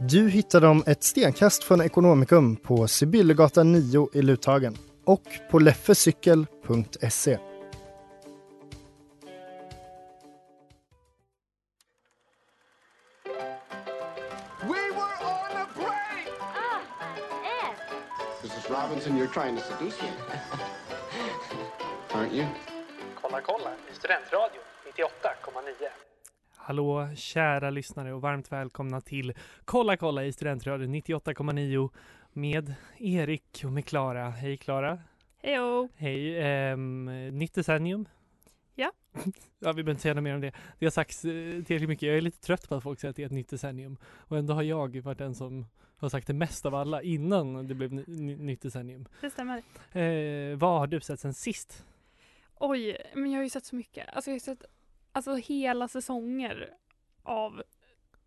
Du hittar dem ett stenkast från Ekonomikum på Sibyllegatan 9 i Luthagen och på leffecykel.se. We were on a break! Ah, Ed! Mrs. Robinson, you're trying to seduce me. Aren't you? Kolla kolla i Studentradion 98,9. Hallå kära lyssnare och varmt välkomna till Kolla kolla i Studentradion 98,9 med Erik och med Klara. Hej Klara! Hejo! Hej! Um, nytt decennium. Ja. ja, vi behöver inte säga något mer om det. Det har sagts eh, tillräckligt mycket. Jag är lite trött på att folk säger att det är ett nytt decennium. Och ändå har jag varit den som har sagt det mest av alla innan det blev ny, ny, nytt decennium. Det stämmer. Eh, vad har du sett sen sist? Oj, men jag har ju sett så mycket. Alltså jag har sett alltså hela säsonger av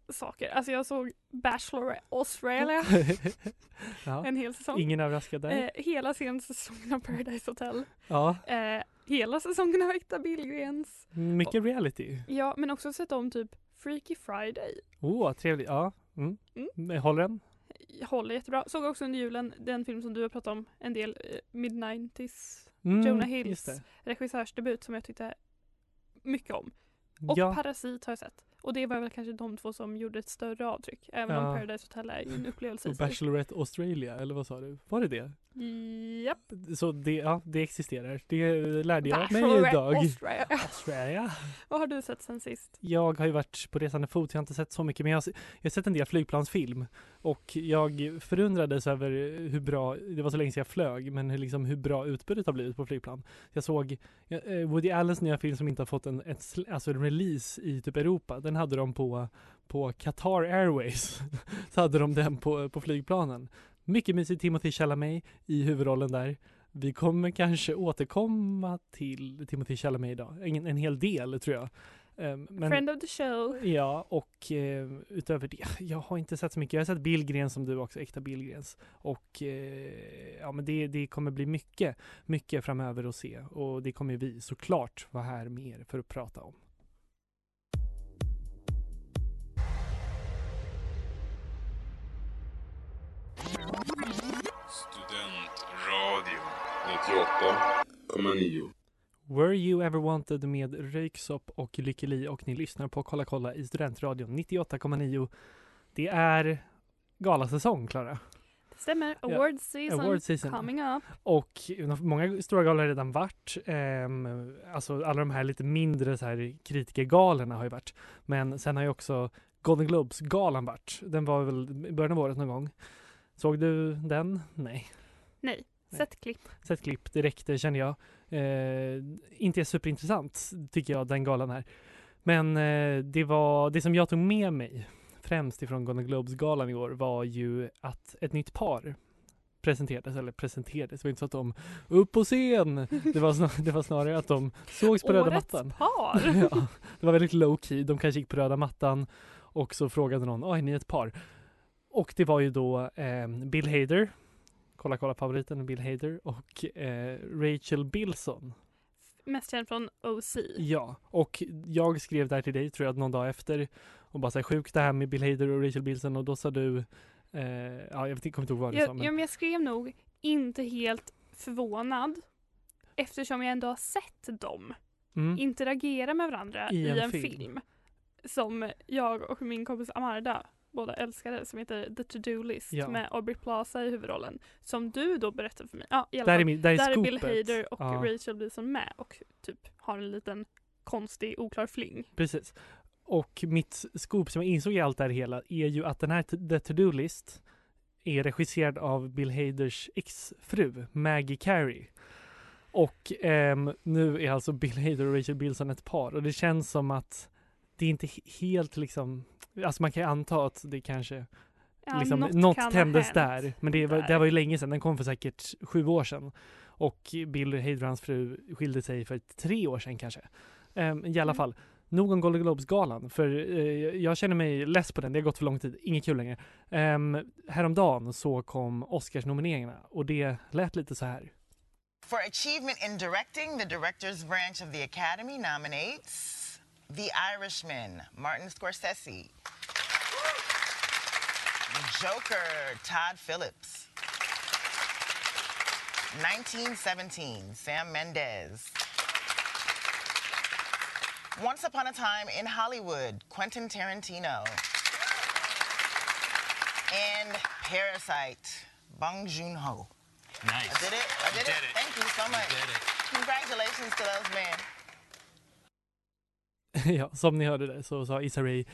saker. Alltså jag såg Bachelor Australia ja. en hel säsong. Ingen överraskad där. Eh, hela senaste säsongen av Paradise Hotel. ja, Eh, hela säsongen av Äkta Billgrens. mycket reality. Ja, men också sett om typ Freaky Friday. Åh, oh, trevligt. Ja. Mm. Mm. Håller den? Håller jättebra. Såg också under julen den film som du har pratat om en del, eh, Mid-90s. Mm, Jonah Hills regissörsdebut som jag tyckte mycket om. Och ja, Parasit har jag sett. Och det var väl kanske de två som gjorde ett större avtryck. Även om Ja. Paradise Hotel är ju en upplevelse och. Bachelorette Australia, eller vad sa du? Var det det? Japp. Så det, ja, det existerar. Det lärde jag mig idag. Australia. Australia. Vad har du sett sen sist? Jag har ju varit på resande fot, jag har inte sett så mycket, men jag har, jag har sett en del flygplansfilm. Och jag förundrades över hur bra, det var så länge sedan jag flög, men hur, liksom, hur bra utbudet har blivit på flygplan. Jag såg eh, Woody Allens nya film som inte har fått en, ett, alltså en release i typ Europa. Den hade de på, på Qatar Airways. så hade de den på, på flygplanen. Mycket mysigt, Timothy Chalamet i huvudrollen där. Vi kommer kanske återkomma till Timothy Chalamet idag. En, en hel del tror jag. Ehm, men, Friend of the show. Ja, och eh, utöver det, jag har inte sett så mycket. Jag har sett Billgrens som du också, äkta Billgrens. Och eh, ja, men det, det kommer bli mycket, mycket framöver att se. Och det kommer vi såklart vara här mer för att prata om. Studentradio 98,9. Were You Ever Wanted med Röyksopp och Lykke Li och ni lyssnar på Kolla kolla i Studentradion 98,9. Det är galasäsong, Klara. Det stämmer. Ja. Award season, Award season. coming up. Och många stora galor har redan varit. Ehm, alltså alla de här lite mindre så här kritikergalorna har ju varit. Men sen har ju också Golden Globes-galan varit. Den var väl i början av året någon gång. Såg du den? Nej. Nej, sett klipp. Sett klipp, det räckte känner jag. Eh, inte är superintressant tycker jag den galan här. Men eh, det var det som jag tog med mig främst ifrån Golden Globes-galan i år var ju att ett nytt par presenterades, eller presenterades, det var inte så att de upp på scen. Det var, snar, det var snarare att de sågs på röda Årets mattan. par. ja, det var väldigt low key. De kanske gick på röda mattan och så frågade någon, oj, ni är ett par. Och det var ju då eh, Bill Hader, kolla kolla favoriten Bill Hader och eh, Rachel Bilson. Mest känd från OC. Ja, och jag skrev där till dig tror jag någon dag efter och bara så här sjukt det här med Bill Hader och Rachel Bilson och då sa du eh, ja, jag vet inte, kommer inte ihåg vad du sa Jag, men ja, men jag skrev nog inte helt förvånad eftersom jag ändå har sett dem mm, interagera med varandra I i en en, film. film. som jag och min kompis Amarda båda älskade som heter The To-Do List Ja. med Aubrey Plaza i huvudrollen. Som du då berättade för mig. Ja, i alla Där är, min- där är Där är. Bill Hader och Ja. Rachel Bilson med och typ har en liten konstig oklar fling. Precis. Och mitt scoop som jag insåg i allt det här hela är ju att den här The To-Do List är regisserad av Bill Haders exfru Maggie Carey. Och ehm, nu är alltså Bill Hader och Rachel Bilson ett par och det känns som att det är inte he- helt liksom, alltså man kan ju anta att det kanske Ja, liksom, något något, tändes där. Men det var, där. det var ju länge sedan, den kom för säkert sju år sedan. Och Bill Hader hans fru skilde sig för tre år sedan kanske. Ehm, I alla Mm. fall, nog om Golden Globes-galan. För eh, jag känner mig less på den, det har gått för lång tid, inget kul längre. Um, häromdagen så kom Oscars-nomineringarna och det lät lite så här. For achievement in directing, the director's branch of the Academy nominates The Irishman, Martin Scorsese. Joker, Todd Phillips. 1917, Sam Mendes. Once upon a time in Hollywood, Quentin Tarantino. And Parasite, Bong Joon-ho. Nice. I did it. I did, did it. it. Thank you so much. Did it. Congratulations to those men. ja, som ni hörde det så sa Issa Rae "Congrat-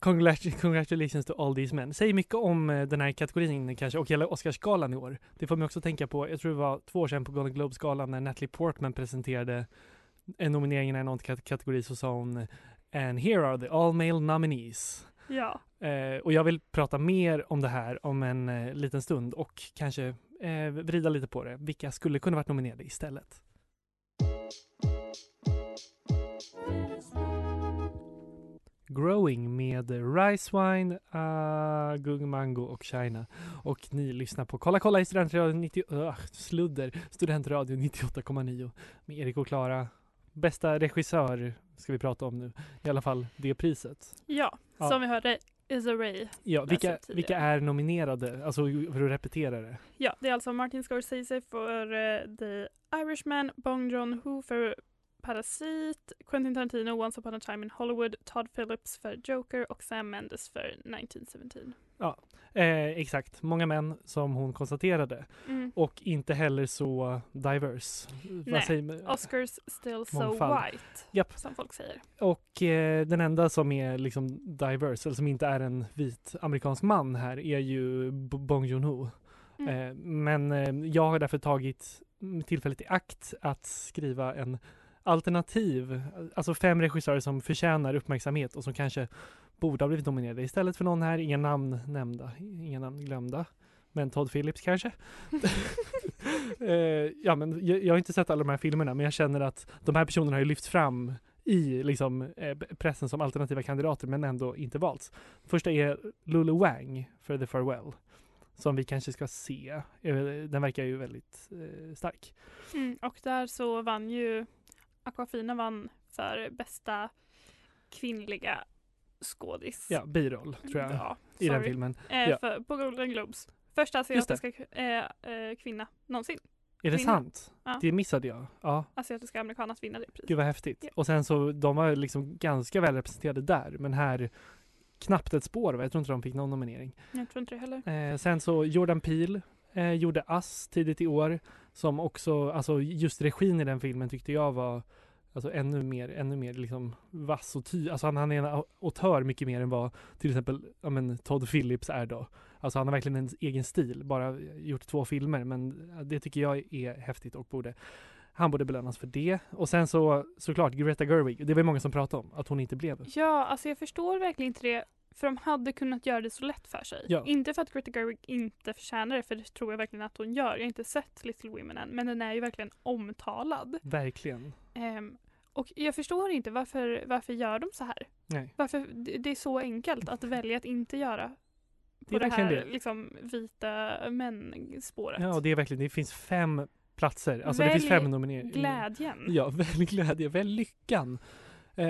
Congratulations to all these men. Säger mycket om eh, den här kategorin kanske och hela Oscarsgalan i år. Det får mig också tänka på, jag tror det var två år sedan på Golden Globes-galan när Natalie Portman presenterade en nominering i någon kat- kategori så sa hon And here are the all male nominees. Ja. Eh, och jag vill prata mer om det här om en eh, liten stund och kanske eh, vrida lite på det. Vilka skulle kunna varit nominerade istället? Growing med Rice Wine, uh, Gung Mango och China. Och ni lyssnar på Kolla kolla i Studentradion 90, uh, sludder, Studentradio 98,9 med Erik och Klara. Bästa regissör ska vi prata om nu. I alla fall det priset. Ja, Ja. som vi hörde, Issa Rae. Ja, vilka, tidigare. vilka är nominerade? Alltså för att repetera det. Ja, det är alltså Martin Scorsese för eh, The Irishman, Bong Joon-Ho för Parasit, Quentin Tarantino, Once upon a time in Hollywood, Todd Phillips för Joker och Sam Mendes för 1917. Eh, exakt, många män som hon konstaterade. Mm. Och inte heller så diverse. Nej? Oscars still so Mångfald. white, Japp. som folk säger. Och eh, den enda som är liksom diverse, eller som inte är en vit amerikansk man här, är ju Bong Joon-Ho. Mm. Eh, men eh, jag har därför tagit tillfället i akt att skriva en alternativ, alltså fem regissörer som förtjänar uppmärksamhet och som kanske borde ha blivit nominerade istället för någon här, inga namn nämnda, inga namn glömda. Men Todd Phillips kanske? eh, ja, men jag, jag har inte sett alla de här filmerna, men jag känner att de här personerna har ju lyfts fram i liksom, eh, pressen som alternativa kandidater, men ändå inte valts. Första är Lulu Wang för The Farewell, som vi kanske ska se. Eh, Den verkar ju väldigt eh, stark. Mm, och där så vann ju Aquafina vann för bästa kvinnliga skådis. Ja, biroll tror jag, Ja, i den filmen. Eh, Ja. för, på Golden Globes. Första asiatiska eh, eh, kvinna någonsin. Är det Kvinna. sant? Ja. Det missade jag. Ja, Asiatiska amerikan att vinna det priset. gud vad häftigt. Ja. Och sen så, de var liksom ganska väl representerade där, men här knappt ett spår. va? Jag tror inte de fick någon nominering. Jag tror inte det heller. Eh, sen så Jordan Peele eh, gjorde Us tidigt i år som också, alltså just regin i den filmen tyckte jag var alltså ännu mer, ännu mer liksom vass och ty. Alltså han, han är en autör mycket mer än vad till exempel ja, men Todd Phillips är då. Alltså han har verkligen en egen stil, bara gjort två filmer men det tycker jag är häftigt och borde han borde belönas för det. Och sen så såklart Greta Gerwig, det var ju många som pratade om att hon inte blev Ja, alltså jag förstår verkligen inte det. För de hade kunnat göra det så lätt för sig. Ja. Inte för att Greta Gerwig inte förtjänar det, för det tror jag verkligen att hon gör. Jag har inte sett Little Women än, men den är ju verkligen omtalad. Verkligen. Ehm, och jag förstår inte varför, varför gör de så här? Nej. Varför, det det är så enkelt att välja att inte göra Det på det, här verkligen det. liksom vita män-spåret. Ja, och det är verkligen, det finns fem platser. Alltså det finns Välj fem nomineringar. Glädjen. Ja, välj glädje, välj lyckan. Eh,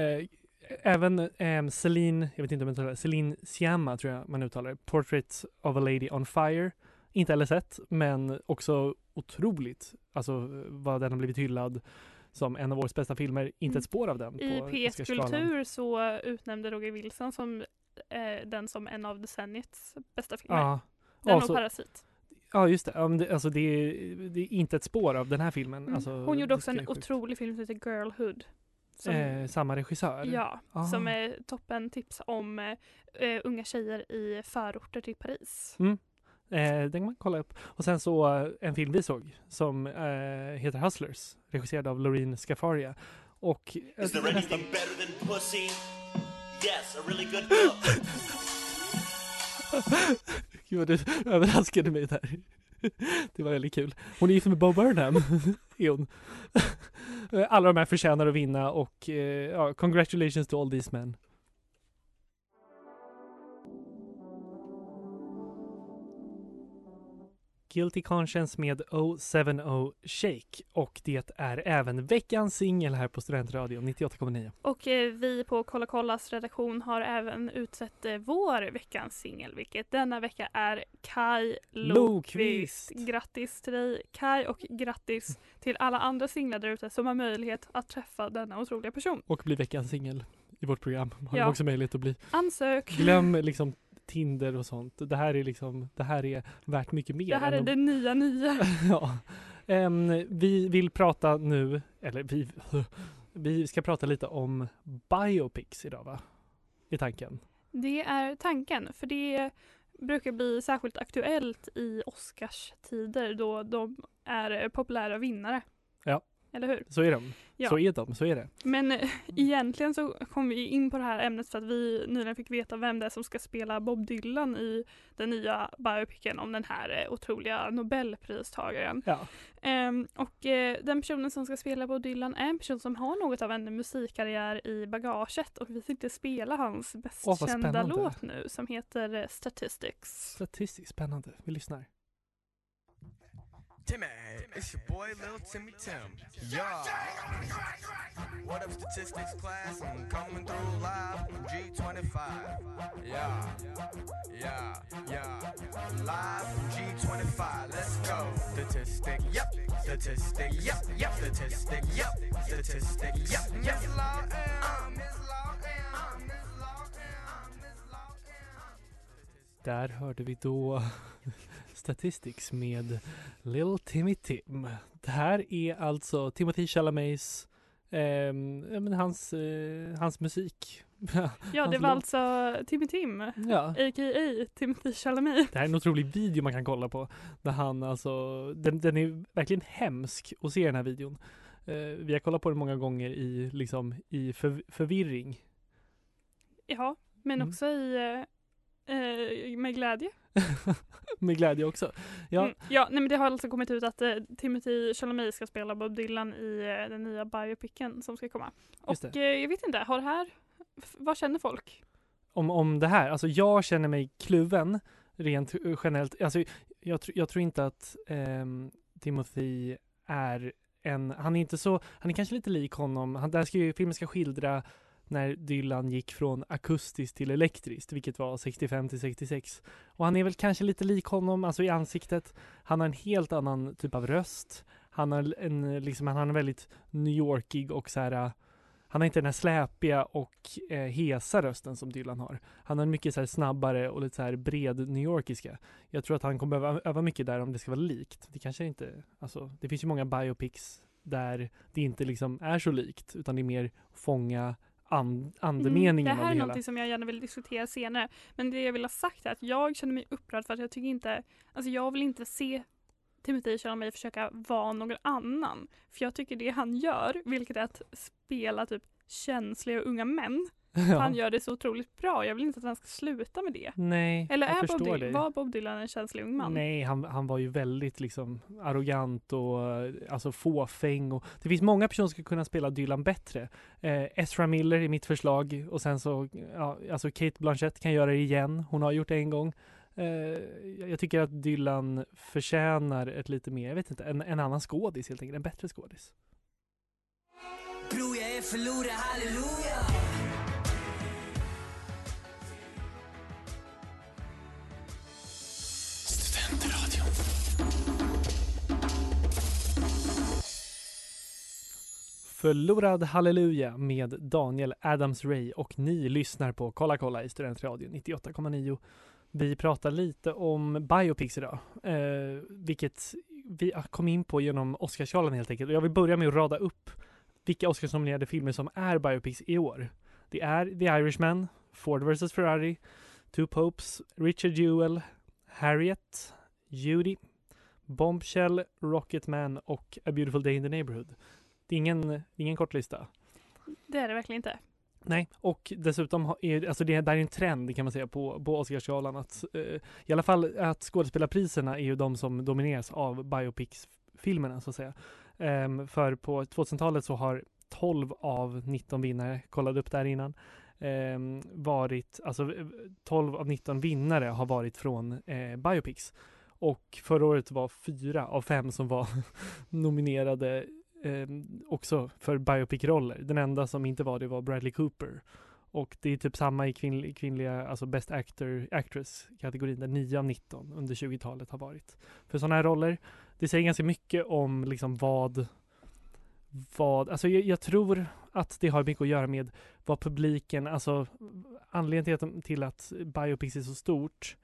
även eh, Celine, jag vet inte om jag uttalar Celine Sciamma tror jag man uttalar Portrait of a Lady on Fire. Inte heller sett, men också otroligt, alltså vad den har blivit hyllad som en av årets bästa filmer. Inte Mm. ett spår av den I PS. Kultur så utnämnde Roger Wilson som eh, den som en av decenniets bästa filmer. Ja. Den Alltså- och Parasit. Ja just det, det alltså det är, det är inte ett spår av den här filmen. Mm. Alltså, Hon gjorde också en sjukt. otrolig film som heter Girlhood. Som, Eh, samma regissör? ja, Ah. som är toppen tips om eh, eh, unga tjejer i förorter till Paris. Mm. Eh, den kan man kolla upp. Och sen så eh, en film vi såg som eh, heter Hustlers, regisserad av Loreen Scafaria. Och Is there anything better than pussy? Yes, a really good book. Gud vad du överraskade mig där. Det var väldigt kul. Hon är gift med Bo Burnham. är hon. Alla de här förtjänar att vinna och eh, ja, congratulations to all these men. Guilty Conscience med 070 Shake och det är även veckans singel här på Studentradion 98,9. Och eh, vi på Kolla Kollas redaktion har även utsett eh, vår veckans singel, vilket denna vecka är Kai Lokvist. Grattis till dig Kai och grattis till alla andra singlar där ute som har möjlighet att träffa denna otroliga person. Och bli veckans singel i vårt program. Har Ja. också möjlighet att bli. Ansök! Glöm liksom Tinder och sånt. Det här är liksom, det här är värt mycket mer. Det här är det nya nya. ja. Em, vi vill prata nu, eller vi, vi ska prata lite om biopics idag va? I tanken. Det är tanken, för det brukar bli särskilt aktuellt i Oscarstider då de är populära vinnare. Ja. Eller hur? Så är de. Ja. Så är de, så är det. Men eh, egentligen så kom vi in på det här ämnet för att vi nyligen fick veta vem det är som ska spela Bob Dylan i den nya biopicen om den här eh, otroliga nobelpristagaren. Ja. Ehm, och eh, den personen som ska spela Bob Dylan är en person som har något av en musikkarriär i bagaget och vi tänkte spela hans mest Åh, kända låt nu som heter Statistics. Statistiskt spännande. Vi lyssnar. Timmy, it's your boy Lil Timmy Tim. Yeah. What up, statistics class? I'm coming through live from G25. Yeah, yeah, yeah. Live from G25. Let's go. Statistic, yep. Statistic, yep, yep. Statistic, yep. Statistic, yep, yep. Miss Law M, Miss Law M, Miss Law M, Miss Law Där hörde vi då Statistics med Lil Timmy Tim. Det här är alltså Timothy Chalamets, ja, men hans, eh, hans musik. Ja, det Hans var låt. alltså Timmy Tim, Ja. a.k.a. Timothy Chalamet. Det här är en otrolig video man kan kolla på. Där han alltså, den, den är verkligen hemsk att se den här videon. Eh, vi har kollat på den många gånger i, liksom, i för, förvirring. Ja, men Mm. också i eh, eh, med glädje. Med glädje också. Ja, Mm. ja nej, men det har alltså kommit ut att eh, Timothy Chalamet ska spela Bob Dylan i eh, den nya biopicen som ska komma. Och eh, jag vet inte, har det här, vad känner folk? om, om det här. Alltså jag känner mig kluven rent eh, generellt. Alltså jag, tr- jag tror inte att ehm, Timothy är en, han är inte så, han är kanske lite lik honom. Han, där ska ju, filmen ska skildra när Dylan gick från akustiskt till elektriskt, vilket var 65 till 66. Och han är väl kanske lite lik honom, alltså i ansiktet. Han har en helt annan typ av röst. Han har en, liksom, han har en väldigt New Yorkig och så här han har inte den här släpiga och eh, hesa rösten som Dylan har. Han har en mycket så här snabbare och lite så här bred New Yorkiska. Jag tror att han kommer behöva öva mycket där om det ska vara likt. Det kanske inte, alltså det finns ju många biopics där det inte liksom är så likt utan det är mer fånga and, andemeningen Mm, det här är hela. något som jag gärna vill diskutera senare. Men det jag vill ha sagt är att jag känner mig upprörd för att jag tycker inte, alltså jag vill inte se Timothy Chalamet försöka vara någon annan. För jag tycker det han gör, vilket är att spela typ känsliga unga män. Han gör det så otroligt bra. Jag vill inte att han ska sluta med det. Nej, Eller är Bob Dylan, dig. var Bob Dylan en känslig ung man? Nej, han, han var ju väldigt liksom arrogant och alltså fåfäng och det finns många personer som skulle kunna spela Dylan bättre. Eh, Ezra Miller är mitt förslag och sen så, ja, alltså Kate Blanchett kan göra det igen. Hon har gjort det en gång. Eh, jag jag tycker att Dylan förtjänar ett lite mer, jag vet inte, en, en annan skådis helt enkelt, en bättre skådis. Bror jag är förlorad, halleluja Förlorad halleluja med Daniel Adams-Ray och ni lyssnar på Kolla kolla i Studentradion 98,9. Vi pratar lite om biopics idag, eh, vilket vi kom in på genom Oscarsgalan helt enkelt. Och jag vill börja med att rada upp vilka Oscarsnominerade filmer som är biopics i år. Det är The Irishman, Ford vs Ferrari, Two Popes, Richard Jewell, Harriet, Judy, Bombshell, Rocketman och A Beautiful Day in the Neighborhood. Det är ingen, det är ingen kort lista. Det är det verkligen inte. Nej, och dessutom är alltså det där är en trend kan man säga på, på Oscarsgalan att eh, i alla fall att skådespelarpriserna är ju de som domineras av biopics-filmerna så att säga. Ehm, för på 2000-talet så har 12 av 19 vinnare, kollade upp där innan, ehm, varit, alltså eh, 12 av 19 vinnare har varit från eh, biopics. Och förra året var fyra av fem som var nominerade eh, också för biopic-roller. Den enda som inte var det var Bradley Cooper. Och det är typ samma i kvinn, kvinnliga, alltså Best Actor, Actress-kategorin där 9 av 19 under 20-talet har varit för sådana här roller. Det säger ganska mycket om liksom vad, vad, alltså jag, jag tror att det har mycket att göra med vad publiken, alltså anledningen till att, till att biopics är så stort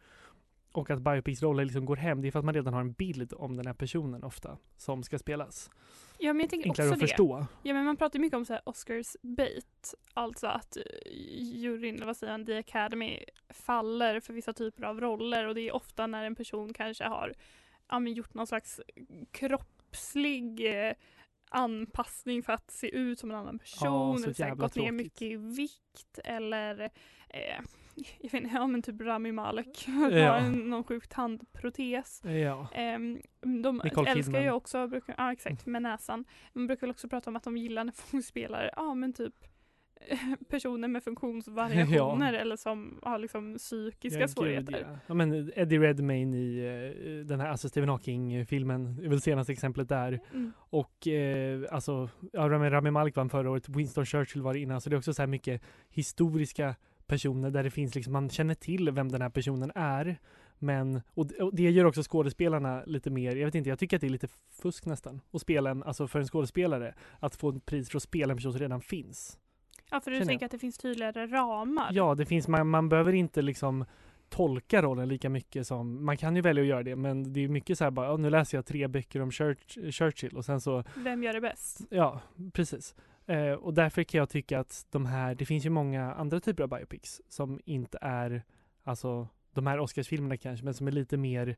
och att biopics-roller liksom går hem, det är för att man redan har en bild om den här personen ofta som ska spelas. Ja, men jag tänker Enklare också att det. förstå. Ja, men man pratar ju mycket om så här Oscars bait. Alltså att eh, juryn, vad säger han, The Academy faller för vissa typer av roller och det är ofta när en person kanske har ja, men gjort någon slags kroppslig eh, anpassning för att se ut som en annan person. så eller så här, gått ner mycket i vikt eller eh, jag vet inte, ja men typ Rami Malek Ja. har någon sjuk tandprotes. Ja. Ehm, de Nicole älskar ju Kidman. också, brukar, ja exakt, med näsan. Man brukar väl också prata om att de gillar när folk spelar, ja men typ personer med funktionsvariationer eller som har liksom psykiska Ja, svårigheter. Gud, ja. ja, men Eddie Redmayne i eh, den här alltså Stephen Hawking-filmen är väl senaste exemplet där. Mm. Och eh, alltså, ja, Rami, Rami Malek vann förra året, Winston Churchill var det innan, så det är också så här mycket historiska personer där det finns liksom, man känner till vem den här personen är. Men, och, och det gör också skådespelarna lite mer, jag vet inte, jag tycker att det är lite fusk nästan. Att spela en, alltså för en skådespelare, att få en pris för att spela en person som redan finns. Ja för du Känner tänker jag. att det finns tydligare ramar. Ja, det finns, man, man behöver inte liksom tolka rollen lika mycket som, man kan ju välja att göra det, men det är mycket så här bara, nu läser jag tre böcker om Church, Churchill och sen så, Vem gör det bäst? ja, precis. Eh, och därför kan jag tycka att de här, det finns ju många andra typer av biopics som inte är, alltså de här Oscarsfilmerna kanske, men som är lite mer,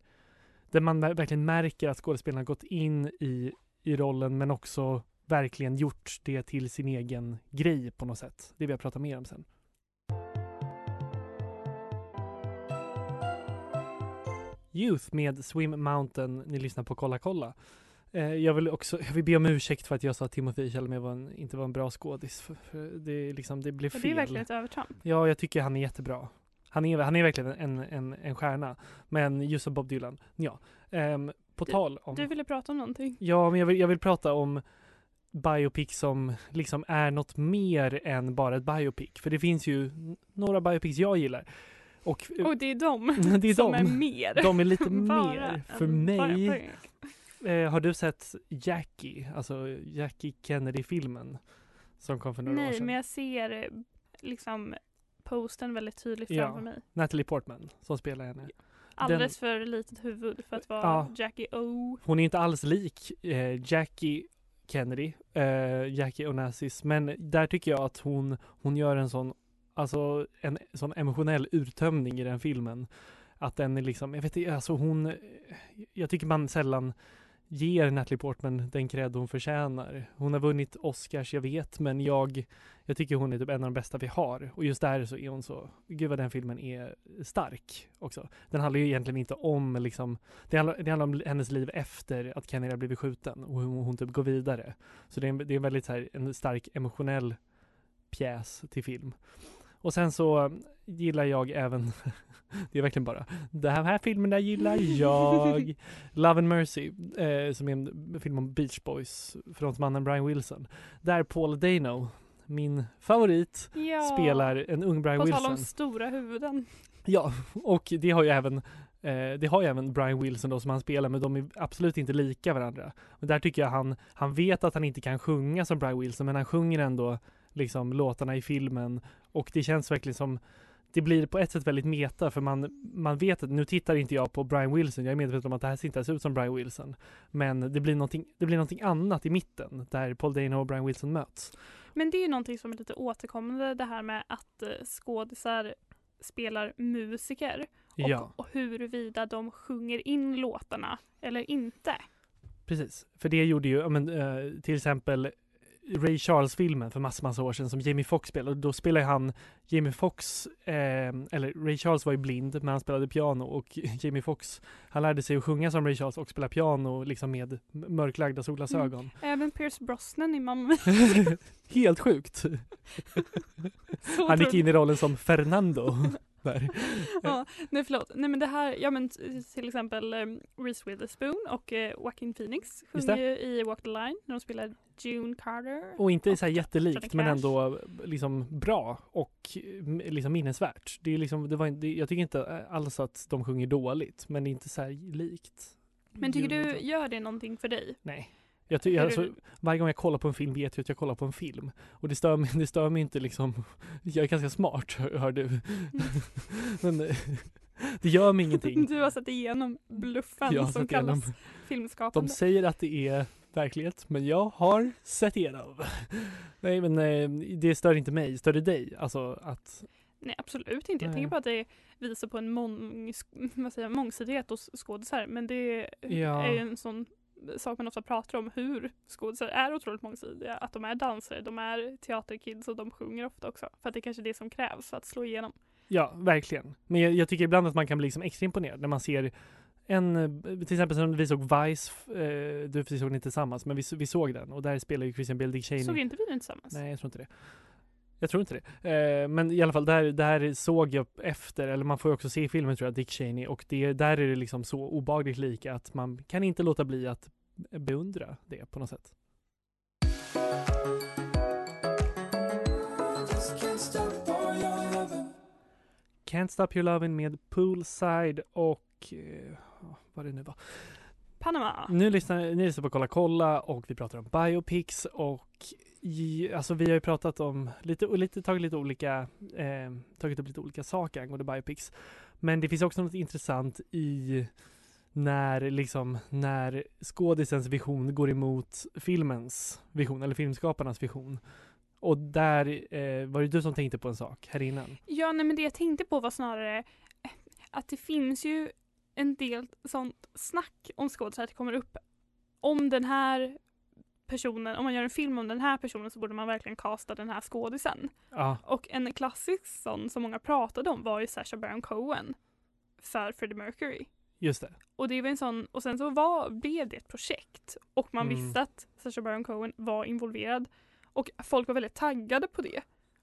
där man verkligen märker att skådespelarna gått in i, i rollen men också verkligen gjort det till sin egen grej på något sätt. Det vill jag prata mer om sen. Youth med Swim Mountain. Ni lyssnar på Kolla kolla. Eh, jag vill också jag vill be om ursäkt för att jag sa att Timothy Chalamet var en, inte var en bra skådis. För, för det, liksom, det blev fel. det är verkligen ett övertramp. Ja, jag tycker han är jättebra. Han är, han är verkligen en, en, en stjärna. Men just som Bob Dylan, ja. Ehm, på tal om... Du ville prata om någonting. Ja, men jag vill, jag vill prata om biopic som liksom är något mer än bara ett biopic. För det finns ju några biopics jag gillar. Och, Och det är de det är som de. är mer. De är lite mer. För mig. Eh, har du sett Jackie, alltså Jackie Kennedy-filmen som kom för några år Nej, sedan? men jag ser eh, liksom posten väldigt tydligt Ja. framför mig. Natalie Portman som spelar henne. Alldeles för litet huvud för att vara Ja. Jackie O. Hon är inte alls lik eh, Jackie Kennedy, eh, Jackie Onassis, men där tycker jag att hon, hon gör en sån, alltså en sån emotionell uttömning i den filmen. Att den är liksom, jag vet inte, alltså hon, jag tycker man sällan ger Natalie Portman den cred hon förtjänar. Hon har vunnit Oscars, jag vet, men jag, jag tycker hon är typ en av de bästa vi har. Och just där så är hon så, gud vad den filmen är stark också. Den handlar ju egentligen inte om liksom, det handlar, det handlar om hennes liv efter att Kennedy har blivit skjuten och hur hon typ går vidare. Så det är en, det är en väldigt så här, en stark emotionell pjäs till film. Och sen så gillar jag även, det är verkligen bara, de här filmerna gillar jag. Love and Mercy, eh, som är en film om Beach Boys, frontmannen Brian Wilson. Där Paul Dano, min favorit, Ja. spelar en ung Brian På Wilson. tal om stora huvuden. Ja, och det har ju även Eh, det har ju även Brian Wilson då som han spelar men de är absolut inte lika varandra. Och där tycker jag han, han vet att han inte kan sjunga som Brian Wilson men han sjunger ändå liksom låtarna i filmen och det känns verkligen som det blir på ett sätt väldigt meta för man, man vet att nu tittar inte jag på Brian Wilson, jag är medveten om att det här ser inte ens ut som Brian Wilson. Men det blir någonting, det blir någonting annat i mitten där Paul Dano och Brian Wilson möts. Men det är ju någonting som är lite återkommande det här med att eh, skådisar spelar musiker och, Ja. och huruvida de sjunger in låtarna eller inte. Precis, för det gjorde ju, men, eh, till exempel Ray Charles-filmen för massa, massa år sedan som Jamie Foxx spelade. Och då spelade han Jamie Foxx, eh, eller Ray Charles var ju blind men han spelade piano och Jamie Foxx, han lärde sig att sjunga som Ray Charles och spela piano liksom med mörklagda solglasögon. Även Pierce Brosnan i Mamma. Helt sjukt! Han gick in i rollen som Fernando. Där. ja, nej förlåt. Nej men det här, ja men till exempel um, Reese Witherspoon och uh, Joaquin Phoenix sjunger ju i Walk the Line när de spelar June Carter. Och inte så här jättelikt men ändå liksom bra och liksom minnesvärt. Det är liksom, det var, det, jag tycker inte alls att de sjunger dåligt men det är inte så likt. Men tycker du, gör det någonting för dig? Nej. Jag ty, alltså, varje gång jag kollar på en film vet jag att jag kollar på en film. Och det stör mig, det stör mig inte liksom. Jag är ganska smart hör, hör du. Men eh, det gör mig ingenting. Du har sett igenom bluffen Jag som sett igenom. kallas filmskapande. De säger att det är verklighet, men jag har sett igenom. Nej men eh, det stör inte mig, stör det dig? Alltså att Nej absolut inte. Jag Nej. tänker bara att det visar på en mång, vad säger, mångsidighet hos skådisar. Men det Ja. är en sån sak man ofta pratar om hur skådisar är otroligt mångsidiga. Att de är dansare, de är teaterkids och de sjunger ofta också. För att det är kanske är det som krävs för att slå igenom. Ja, verkligen. Men jag, jag tycker ibland att man kan bli liksom extra imponerad när man ser en, till exempel som vi såg Vice, eh, du vi såg den inte tillsammans, men vi, vi såg den och där spelar ju Christian Bale Dick Cheney. Såg inte vi den tillsammans? Nej, jag tror inte det. Jag tror inte det. Eh, men i alla fall, där, där såg jag efter, eller man får ju också se i filmen tror jag, Dick Cheney och det, där är det liksom så obagligt lika att man kan inte låta bli att beundra det på något sätt. Can't Stop Your Lovin' med Poolside och eh, vad det nu var. Panama. Nu lyssnar ni lyssnar på Kolla kolla och vi pratar om biopics och alltså vi har ju pratat om lite, lite tagit lite olika eh, tagit upp lite olika saker angående biopics. Men det finns också något intressant i när liksom när skådisens vision går emot filmens vision eller filmskaparnas vision. Och där eh, var det du som tänkte på en sak här innan. Ja, nej men det jag tänkte på var snarare eh, att det finns ju en del sånt snack om skådisar att det kommer upp om den här personen, om man gör en film om den här personen så borde man verkligen casta den här skådisen. Ja, Och en klassisk sån som många pratade om var ju Sacha Baron Cohen för Freddie Mercury. just det. Och det var en sån, och sen så var, blev det ett projekt och man Mm. visste att Sacha Baron Cohen var involverad och folk var väldigt taggade på det.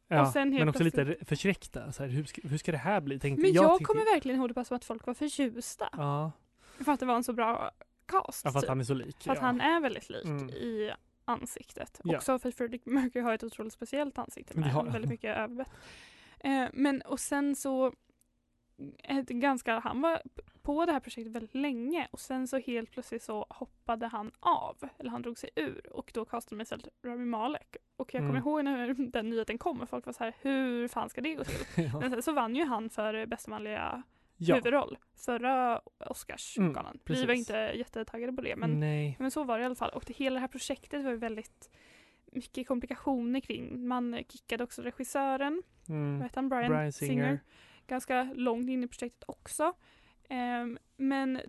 Ja, men också plötsligt- lite förskräckta. Så här, hur, ska, hur ska det här bli? Tänkte, Men jag, tänkte- kommer verkligen ihåg det bara som att folk var förtjusta. Ja, För att det var en så bra cast. ja, för att typ. han är så lik. För att ja. han är väldigt lik Mm. i ansiktet. Ja. Också för att Freddie Mercury har ett otroligt speciellt ansikte med han. väldigt mycket överbett. Eh, men och sen så ett ganska, han var på det här projektet väldigt länge och sen så helt plötsligt så hoppade han av, eller han drog sig ur och då kastade de istället Rami Malek. Och jag kommer Mm. ihåg när den nyheten kom och folk var så här, hur fan ska det gå till? Ja. Men sen så vann ju han för bästa manliga Ja. huvudroll förra Oscarsgalan. Mm, Vi var inte jättetaggade på det men, Nej. men så var det i alla fall. Och det, hela det här projektet var ju väldigt mycket komplikationer kring. Man kickade också regissören, Mm. vad heter han, Brian, Bryan Singer. Singer. Ganska långt in i projektet också. Ehm, men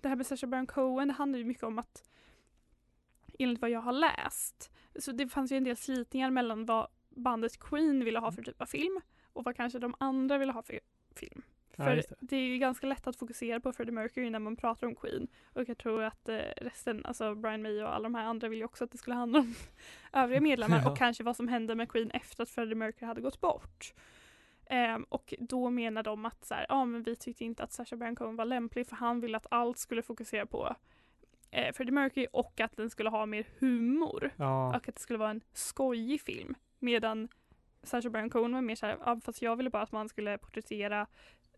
det här med Sacha Baron Cohen, det handlar ju mycket om att enligt vad jag har läst, så det fanns ju en del slitningar mellan vad bandet Queen ville ha för typ av film och vad kanske de andra ville ha för film. Ja, För det. det är ju ganska lätt att fokusera på Freddie Mercury när man pratar om Queen. Och jag tror att eh, resten, alltså Brian May och alla de här andra vill ju också att det skulle handla om övriga medlemmar Ja. och kanske vad som hände med Queen efter att Freddie Mercury hade gått bort. Ehm, och då menar de att så här, ja, men vi tyckte inte att Sacha Baron Cohen var lämplig för han ville att allt skulle fokusera på eh, Freddie Mercury och att den skulle ha mer humor. Ja. Och att det skulle vara en skojig film. Medan Sacha Baron Cohen var mer såhär, ja, fast jag ville bara att man skulle porträttera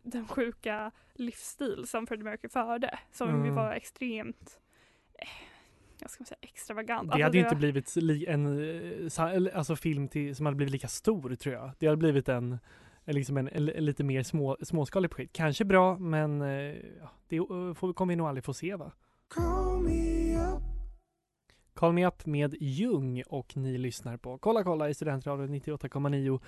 den sjuka livsstil som Freddie Mercury förde. Som Mm. var extremt, eh, jag ska säga, extravagant. Det Alltså, hade ju inte blivit li, en eh, alltså film till, som hade blivit lika stor tror jag. Det hade blivit en, liksom en, en, en lite mer små, småskalig projekt. Kanske bra men eh, ja, det eh, får, kommer vi nog aldrig få se va? Call Me Up med Jung och ni lyssnar på Kolla kolla i Studentradion 98,9.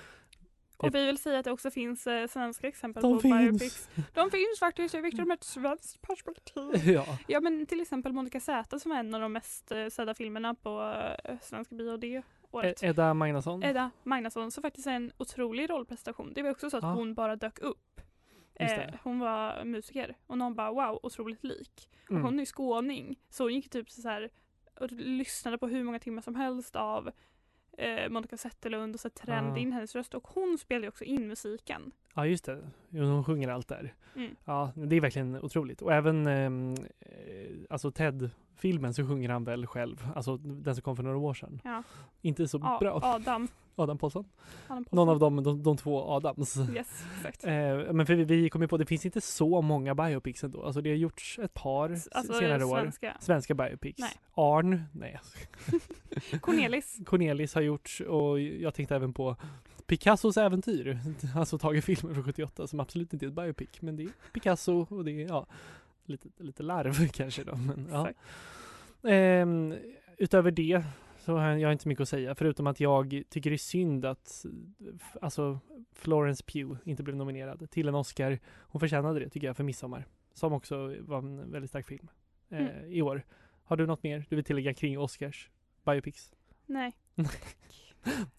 Och vi vill säga att det också finns eh, svenska exempel De på finns. biopics. De finns faktiskt, det är viktigt med ett svenskt perspektiv. Ja. Ja men till exempel Monica Z som är en av de mest eh, sedda filmerna på eh, svenska bio det året. Edda Magnusson. Edda Magnusson som faktiskt är en otrolig rollprestation. Det var också så att Ja. hon bara dök upp. Eh, hon var musiker och någon bara wow, otroligt lik. Mm. Och hon är skåning så hon gick typ så här och lyssnade på hur många timmar som helst av eh, Monica Zetterlund och så tränade Ah. in hennes röst och hon spelade också in musiken. Ja just det, hon sjunger allt där. Mm. Ja, det är verkligen otroligt. Och även ehm, eh, alltså Ted-filmen så sjunger han väl själv, alltså den som kom för några år sedan. Ja. Inte så A- bra. Adam. Adam Pålsson. Adam Pålsson. Någon av dem, de, de två Adams. Yes, exakt. Eh, men för vi, vi kom ju på, det finns inte så många biopics ändå. Alltså det har gjorts ett par alltså, senare år. svenska. Svenska biopics. Nej. Arn, nej. Cornelis. Cornelis har gjort och jag tänkte även på Picassos äventyr. Alltså tagit filmer från 78 som absolut inte är ett biopic. Men det är Picasso och det är ja, lite, lite larv kanske då. Men, ja. Ehm, utöver det så har jag inte mycket att säga förutom att jag tycker det är synd att alltså Florence Pugh inte blev nominerad till en Oscar. Hon förtjänade det tycker jag för Midsommar. Som också var en väldigt stark film eh, Mm. i år. Har du något mer du vill tillägga kring Oscars biopics? Nej.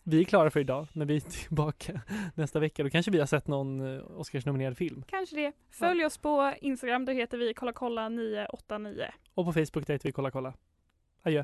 Vi är klara för idag, men vi är tillbaka nästa vecka. Då kanske vi har sett någon eh, Oscars-nominerad film. Kanske det. Följ oss på Instagram, där heter vi kolla kolla 989. Och på Facebook där heter vi Kolla kolla. Adjö.